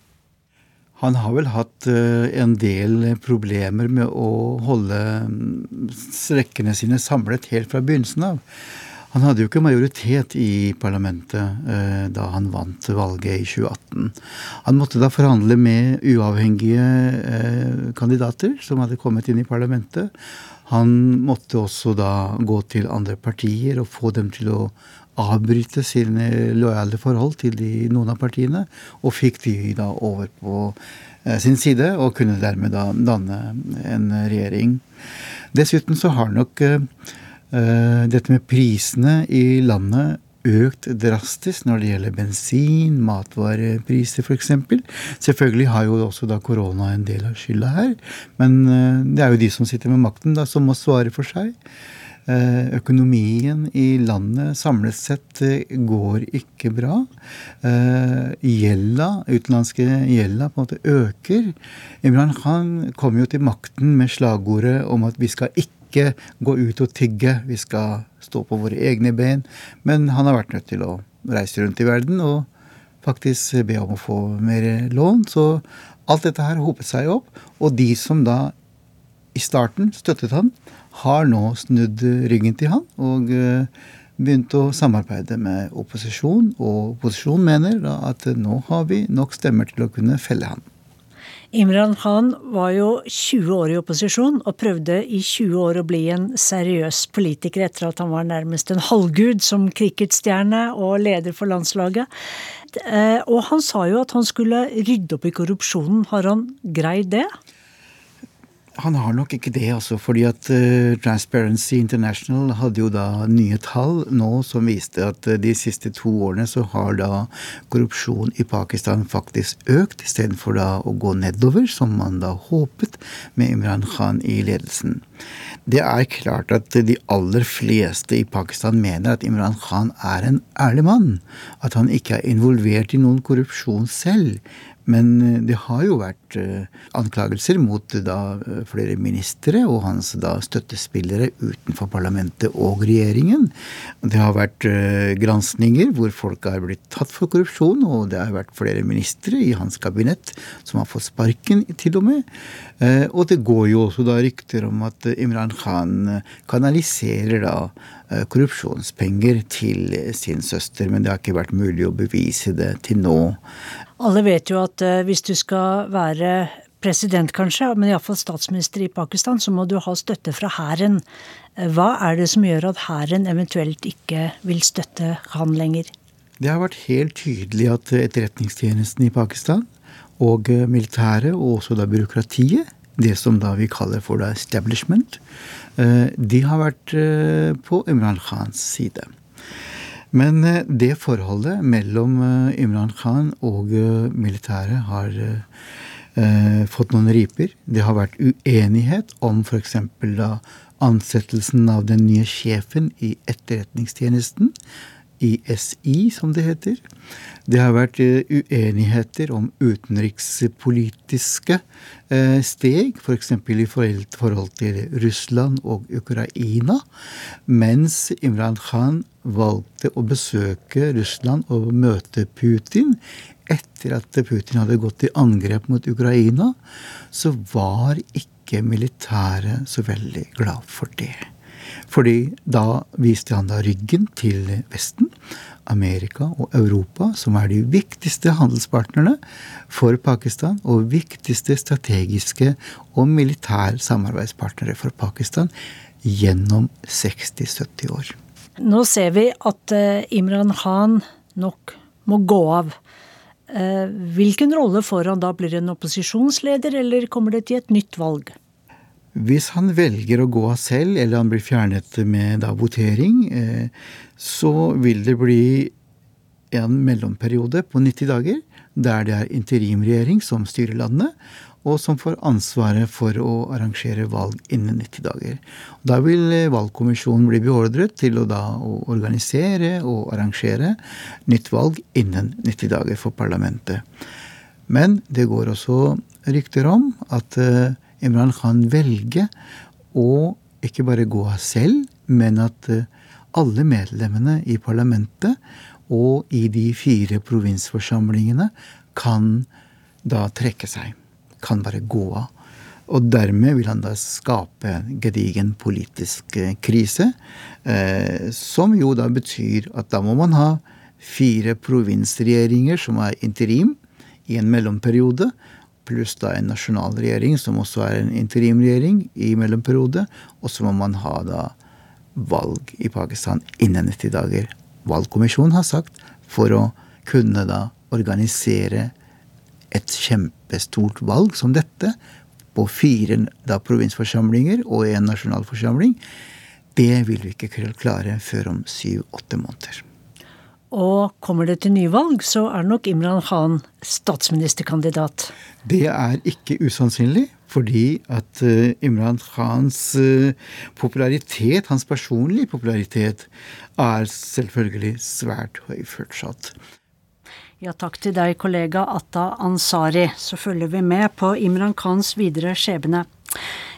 Han har vel hatt eh, en del problemer med å holde mm, strekkene sine samlet helt fra begynnelsen av. Han hadde jo ikke majoritet i parlamentet eh, da han vant valget i 2018. Han måtte da forhandle med uavhengige eh, kandidater som hadde kommet inn i parlamentet. Han måtte også da gå til andre partier og få dem til å avbryte sine lojale forhold til de, noen av partiene, og fikk de da over på eh, sin side, og kunne dermed da danne en regjering. Dessuten så har nok Eh, dette med prisene i landet økt drastisk når det gjelder bensin, matvarepriser f.eks. Selvfølgelig har jo også da korona en del av skylda her. Men eh, det er jo de som sitter med makten, da, som må svare for seg. Eh, økonomien i landet samlet sett går ikke bra. Gjelda, utenlandske gjelda, på en måte øker. Imran Khan kom jo til makten med slagordet om at vi skal ikke gå ut og tigge. Vi skal stå på våre egne ben. Men han har vært nødt til å reise rundt i verden og faktisk be om å få mer lån. Så alt dette her hopet seg opp. Og de som da i starten støttet han, har nå snudd ryggen til han og eh, begynt å samarbeide med opposisjon. Og opposisjonen mener da at nå har vi nok stemmer til å kunne felle han. Imran Khan var jo 20 år i opposisjon, og prøvde i 20 år å bli en seriøs politiker etter at han var nærmest en halvgud som cricketstjerne og leder for landslaget. Eh, og han sa jo at han skulle rydde opp i korrupsjonen. Har han greid det? Han har nok ikke det, altså. Fordi at uh, Transparency International hadde jo da nye tall nå som viste at uh, de siste to årene så har da korrupsjon i Pakistan faktisk økt, istedenfor da å gå nedover, som man da håpet med Imran Khan i ledelsen. Det er klart at de aller fleste i Pakistan mener at Imran Khan er en ærlig mann. At han ikke er involvert i noen korrupsjon selv. Men eh, det har jo vært eh, anklagelser mot eh, da flere ministre og hans da støttespillere utenfor parlamentet og regjeringen. Det har vært granskninger hvor folk har blitt tatt for korrupsjon, og det har vært flere ministre i hans kabinett som har fått sparken, til og med. Og det går jo også da rykter om at Imran Khan kanaliserer da korrupsjonspenger til sin søster, men det har ikke vært mulig å bevise det til nå. Alle vet jo at eh, hvis du skal være president, kanskje, men iallfall statsminister i Pakistan, så må du ha støtte fra hæren. Eh, hva er det som gjør at hæren eventuelt ikke vil støtte han lenger? Det har vært helt tydelig at etterretningstjenesten i Pakistan og eh, militæret, og også da byråkratiet, det som da vi kaller for da establishment, de har vært på Imran Khans side. Men eh, det forholdet mellom eh, Imran Khan og eh, militæret har eh, fått noen riper. Det har vært uenighet om f.eks. da ansettelsen av den nye sjefen i Etterretningstjenesten. ISI, som det heter. Det har vært uenigheter om utenrikspolitiske steg, f.eks. I forhold til Russland og Ukraina. Mens Imran Khan valgte å besøke Russland og møte Putin etter at Putin hadde gått til angrep mot Ukraina, så var ikke militæret så veldig glad for det. Fordi da viste han da ryggen til Vesten, Amerika og Europa, som er de viktigste handelspartnerne for Pakistan og viktigste strategiske og militær samarbeidspartnere for Pakistan gjennom 60-70 år. Nå ser vi at eh, Imran Khan nok må gå av. Eh, hvilken rolle får han da? Blir han opposisjonsleder, eller kommer det til et nytt valg? Hvis han velger å gå av selv, eller han blir fjernet med da votering, eh, så vil det bli en mellomperiode på 90 dager, der det er interimregjering som styrer landet og som får ansvaret for å arrangere valg innen 90 dager. Da vil eh, valgkommisjonen bli beordret til å da organisere og arrangere nytt valg innen 90 dager for parlamentet. Men det går også rykter om at uh, Imran Khan velger å ikke bare gå av selv, men at uh, alle medlemmene i parlamentet og i de fire provinsforsamlingene kan da trekke seg kan bare gå av. Og dermed vil han da skape en gedigen politisk eh, krise, eh, som jo da betyr at da må man ha fire provinsregjeringer som er interim i en mellomperiode, pluss da en nasjonal regjering som også er en interimregjering i mellomperiode, og så må man ha da valg i Pakistan innen 90 dager. Valgkommisjonen har sagt for å kunne da organisere et kjempestort valg som dette, på fire da provinsforsamlinger og en nasjonalforsamling, det vil vi ikke klare før om syv-åtte måneder. Og kommer det til nyvalg, så er nok Imran Khan statsministerkandidat. Det er ikke usannsynlig, fordi at uh, Imran Khans uh, popularitet, hans personlige popularitet, er selvfølgelig svært høy fortsatt. Ja, takk til deg, kollega Atta Ansari. Så følger vi med på Imran Khans videre skjebne.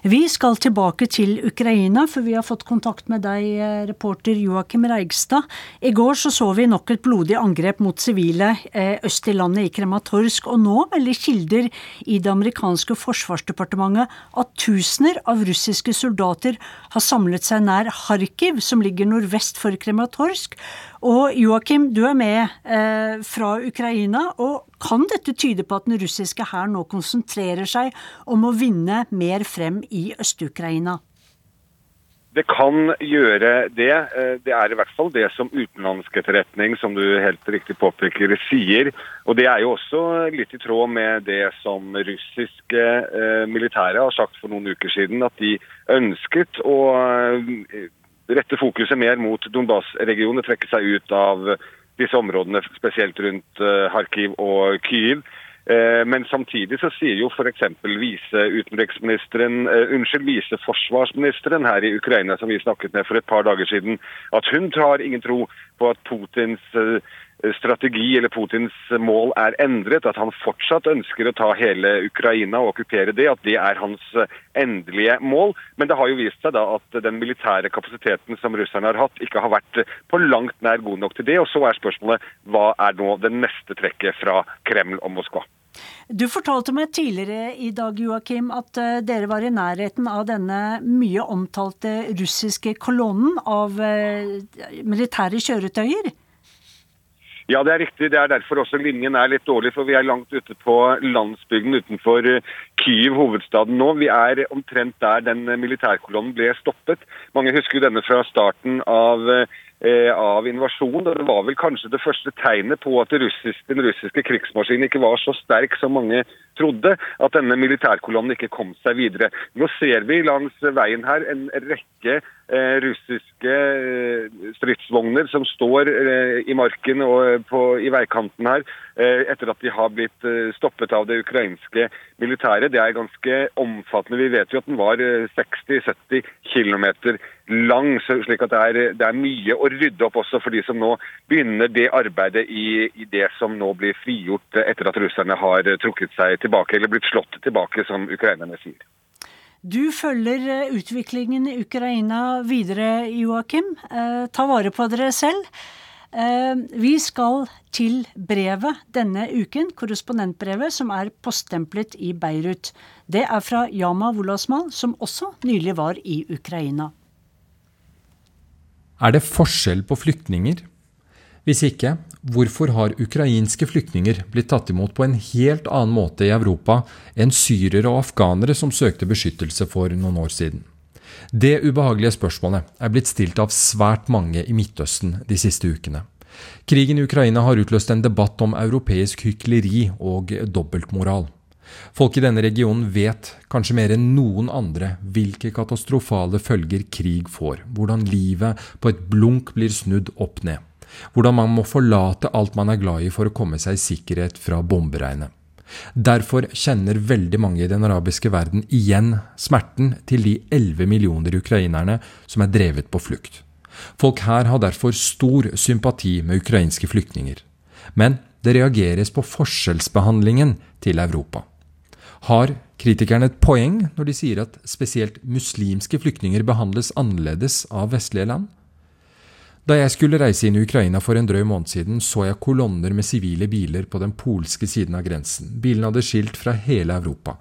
Vi skal tilbake til Ukraina, for vi har fått kontakt med deg, eh, reporter Joakim Reigstad. I går så, så vi nok et blodig angrep mot sivile eh, øst i landet, i Krematorsk. Og nå melder kilder i det amerikanske forsvarsdepartementet at tusener av russiske soldater har samlet seg nær Kharkiv, som ligger nordvest for Krematorsk. Og Joakim, du er med eh, fra Ukraina. og Kan dette tyde på at den russiske hæren nå konsentrerer seg om å vinne mer frem i Øst-Ukraina? Det kan gjøre det. Eh, det er i hvert fall det som utenlandsketterretning, som du helt riktig påpeker, sier. Og det er jo også litt i tråd med det som russiske eh, militære har sagt for noen uker siden, at de ønsket å eh, rette fokuset mer mot Donbas-regionen, trekke seg ut av disse områdene, spesielt rundt Kharkiv og Kyiv. Uh, men samtidig så sier jo f.eks. viseutenriksministeren, uh, unnskyld, viseforsvarsministeren her i Ukraina, som vi snakket med for et par dager siden, at hun tar ingen tro på at Putins uh, strategi eller Putins mål er endret, at han fortsatt ønsker å ta hele Ukraina og okkupere det, at det er hans endelige mål. Men det har jo vist seg da at den militære kapasiteten som russerne har hatt, ikke har vært på langt nær god nok til det. Og så er spørsmålet hva er nå det neste trekket fra Kreml og Moskva? Du fortalte meg tidligere i dag Joachim, at eh, dere var i nærheten av denne mye omtalte russiske kolonnen av eh, militære kjøretøyer. Ja, det er riktig. Det er derfor også linjen er litt dårlig, for vi er langt ute på landsbygden utenfor eh, Kyiv, hovedstaden nå. Vi er omtrent der den militærkolonnen ble stoppet. Mange husker denne fra starten av Eh, av invasjonen. Det var vel kanskje det første tegnet på at den russiske krigsmaskinen ikke var så sterk som mange trodde, at denne militærkolonnen ikke kom seg videre. Nå ser vi langs veien her en rekke eh, russiske eh, stridsvogner som står i marken og på, i veikanten her, etter at de har blitt stoppet av det ukrainske militæret. Det er ganske omfattende. Vi vet jo at den var 60-70 km lang, slik at det er, det er, mye å rydde opp også for de som nå begynner det arbeidet i, i, det som nå blir frigjort etter at russerne har trukket seg tilbake, eller blitt slått tilbake, som ukrainerne sier. Du følger eh, utviklingen i Ukraina videre, Joakim. Eh, ta vare på dere selv. Eh, vi skal til brevet denne uken, korrespondentbrevet, som er poststemplet i Beirut. Det er fra Yama Wolasmal, som også nylig var i Ukraina. Er det forskjell på flyktninger? Hvis ikke, hvorfor har ukrainske flyktninger blitt tatt imot på en helt annen måte i Europa enn syrere og afghanere som søkte beskyttelse for noen år siden? Det ubehagelige spørsmålet er blitt stilt av svært mange i Midtøsten de siste ukene. Krigen i Ukraina har utløst en debatt om europeisk hykleri og dobbeltmoral. Folk i denne regionen vet, kanskje mer enn noen andre, hvilke katastrofale følger krig får, hvordan livet på et blunk blir snudd opp ned, hvordan man må forlate alt man er glad i for å komme seg i sikkerhet fra bomberegnet. Derfor kjenner veldig mange i den arabiske verden igjen smerten til de 11 millioner ukrainerne som er drevet på flukt. Folk her har derfor stor sympati med ukrainske flyktninger. Men det reageres på forskjellsbehandlingen til Europa. Har kritikerne et poeng når de sier at spesielt muslimske flyktninger behandles annerledes av vestlige land? Da jeg skulle reise inn i Ukraina for en drøy måned siden, så jeg kolonner med sivile biler på den polske siden av grensen. Bilene hadde skilt fra hele Europa.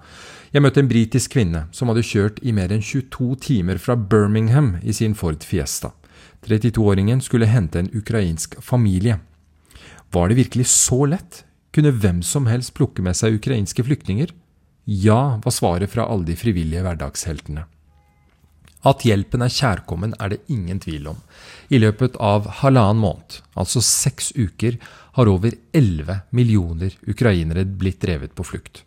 Jeg møtte en britisk kvinne som hadde kjørt i mer enn 22 timer fra Birmingham i sin Ford Fiesta. 32-åringen skulle hente en ukrainsk familie. Var det virkelig så lett? Kunne hvem som helst plukke med seg ukrainske flyktninger? Ja, var svaret fra alle de frivillige hverdagsheltene. At hjelpen er kjærkommen, er det ingen tvil om. I løpet av halvannen måned, altså seks uker, har over 11 millioner ukrainere blitt drevet på flukt.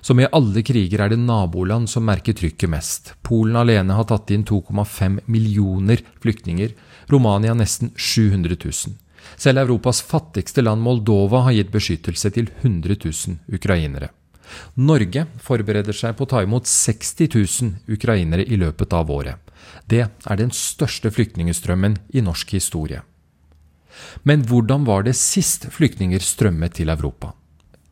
Som i alle kriger er det naboland som merker trykket mest. Polen alene har tatt inn 2,5 millioner flyktninger, Romania nesten 700 000. Selv Europas fattigste land, Moldova, har gitt beskyttelse til 100 000 ukrainere. Norge forbereder seg på å ta imot 60 000 ukrainere i løpet av året. Det er den største flyktningstrømmen i norsk historie. Men hvordan var det sist flyktninger strømmet til Europa?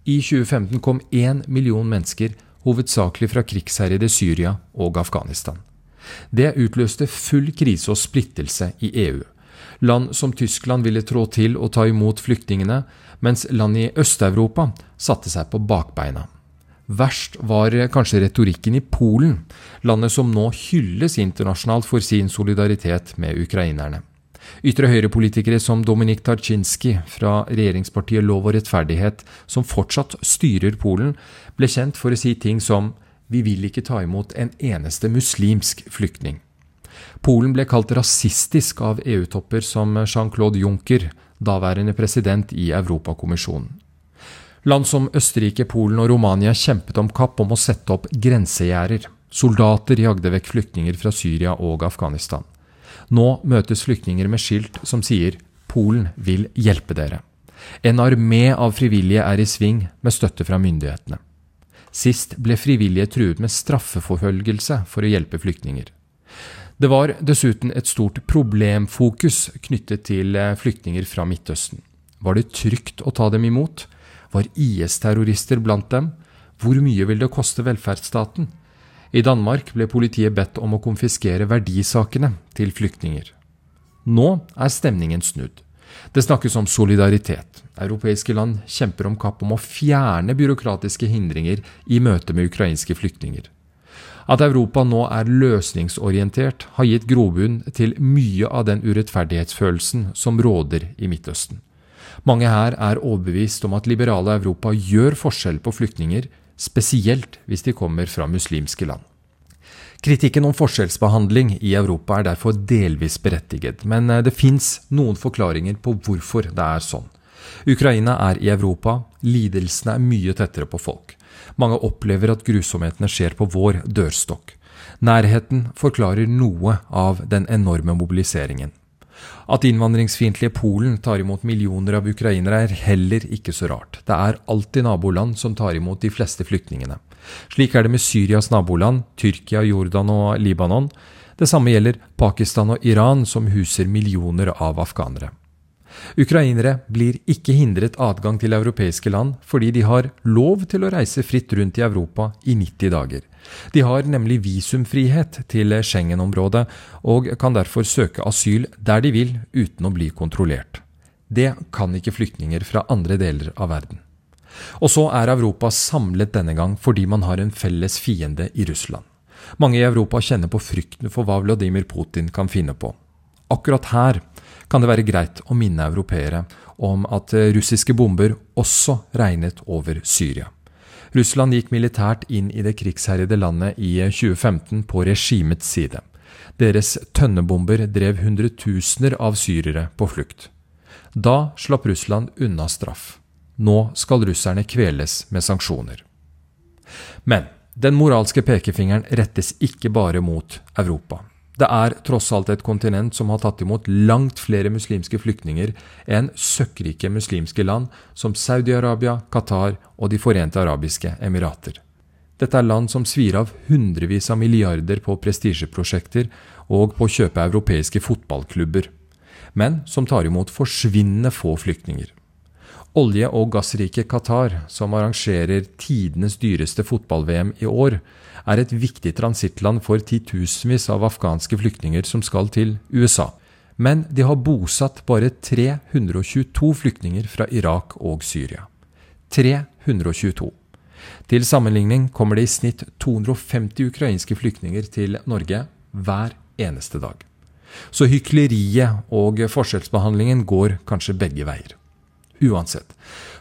I 2015 kom én million mennesker, hovedsakelig fra krigsherjede Syria og Afghanistan. Det utløste full krise og splittelse i EU. Land som Tyskland ville trå til og ta imot flyktningene, mens land i Øst-Europa satte seg på bakbeina. Verst var kanskje retorikken i Polen, landet som nå hylles internasjonalt for sin solidaritet med ukrainerne. Ytre høyre-politikere som Dominik Tarczynski fra regjeringspartiet Lov og rettferdighet, som fortsatt styrer Polen, ble kjent for å si ting som vi vil ikke ta imot en eneste muslimsk flyktning. Polen ble kalt rasistisk av EU-topper som Jean-Claude Juncker, daværende president i Europakommisjonen. Land som Østerrike, Polen og Romania kjempet om kapp om å sette opp grensegjerder. Soldater jagde vekk flyktninger fra Syria og Afghanistan. Nå møtes flyktninger med skilt som sier 'Polen vil hjelpe dere'. En armé av frivillige er i sving med støtte fra myndighetene. Sist ble frivillige truet med straffeforfølgelse for å hjelpe flyktninger. Det var dessuten et stort problemfokus knyttet til eh, flyktninger fra Midtøsten. Var det trygt å ta dem imot? Var IS-terrorister blant dem? Hvor mye vil det koste velferdsstaten? I Danmark ble politiet bedt om å konfiskere verdisakene til flyktninger. Nå er stemningen snudd. Det snakkes om solidaritet. Europeiske land kjemper om kapp om å fjerne byråkratiske hindringer i møte med ukrainske flyktninger. At Europa nå er løsningsorientert, har gitt grobunn til mye av den urettferdighetsfølelsen som råder i Midtøsten. Mange her er overbevist om at liberale Europa gjør forskjell på flyktninger, spesielt hvis de kommer fra muslimske land. Kritikken om forskjellsbehandling i Europa er derfor delvis berettiget, men eh, det fins noen forklaringer på hvorfor det er sånn. Ukraina er i Europa, lidelsene er mye tettere på folk. Mange opplever at grusomhetene skjer på vår dørstokk. Nærheten forklarer noe av den enorme mobiliseringen. At innvandringsfiendtlige Polen tar imot millioner av ukrainere er heller ikke så rart. Det er alltid naboland som tar imot de fleste flyktningene. Slik er det med Syrias naboland, Tyrkia, Jordan og Libanon. Det samme gjelder Pakistan og Iran, som huser millioner av afghanere. Ukrainere blir ikke hindret adgang til europeiske land fordi de har lov til å reise fritt rundt i Europa i 90 dager. De har nemlig visumfrihet til Schengen-området, og kan derfor søke asyl der de vil uten å bli kontrollert. Det kan ikke flyktninger fra andre deler av verden. Og så er Europa samlet denne gang fordi man har en felles fiende i Russland. Mange i Europa kjenner på frykten for hva Vladimir Putin kan finne på. Akkurat her kan det være greit å minne europeere om at russiske bomber også regnet over Syria. Russland gikk militært inn i det krigsherjede landet i 2015 på regimets side. Deres tønnebomber drev hundretusener av syrere på flukt. Da slapp Russland unna straff. Nå skal russerne kveles med sanksjoner. Men den moralske pekefingeren rettes ikke bare mot Europa. Det er tross alt et kontinent som har tatt imot langt flere muslimske flyktninger enn søkkrike muslimske land som Saudi-Arabia, Qatar og De forente arabiske emirater. Dette er land som svir av hundrevis av milliarder på prestisjeprosjekter og på å kjøpe europeiske fotballklubber, men som tar imot forsvinnende få flyktninger. Olje- og gassrike Qatar, som arrangerer tidenes dyreste fotball-VM i år, er et viktig transittland for titusenvis av afghanske flyktninger som skal til USA. men de har bosatt bare 322 flyktninger fra Irak og Syria. 322. Til sammenligning kommer det i snitt 250 ukrainske flyktninger til Norge hver eneste dag. Så hykleriet og forskjellsbehandlingen går kanskje begge veier. Uansett.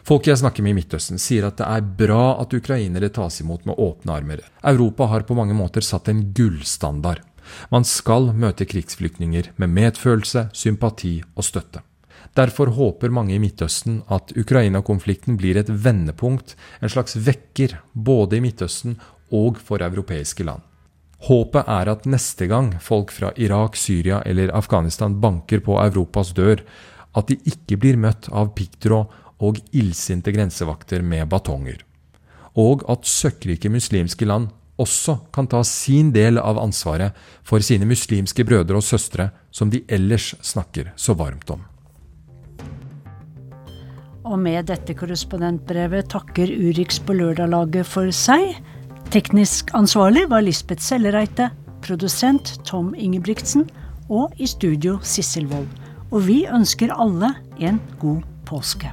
Folk jeg snakker med i Midtøsten, sier at det er bra at ukrainere tas imot med åpne armer. Europa har på mange måter satt en gullstandard. Man skal møte krigsflyktninger med medfølelse, sympati og støtte. Derfor håper mange i Midtøsten at Ukraina-konflikten blir et vendepunkt, en slags vekker, både i Midtøsten og for europeiske land. Håpet er at neste gang folk fra Irak, Syria eller Afghanistan banker på Europas dør, at de ikke blir møtt av piggtråd og illsinte grensevakter med batonger. Og at søkkrike muslimske land også kan ta sin del av ansvaret for sine muslimske brødre og søstre som de ellers snakker så varmt om. Og med dette korrespondentbrevet takker Urix på lørdag-laget for seg. Teknisk ansvarlig var Lisbeth Sellereite, produsent Tom Ingebrigtsen og i studio Sissel Wold. Og vi ønsker alle en god påske.